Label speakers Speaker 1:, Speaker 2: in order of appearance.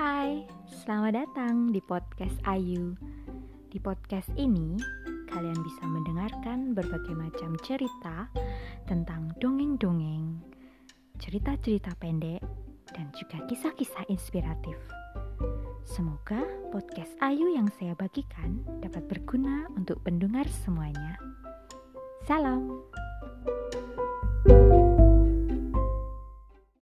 Speaker 1: Hai, selamat datang di podcast Ayu. Di podcast ini, kalian bisa mendengarkan berbagai macam cerita tentang dongeng-dongeng, cerita-cerita pendek, dan juga kisah-kisah inspiratif. Semoga podcast Ayu yang saya bagikan dapat berguna untuk pendengar semuanya. Salam.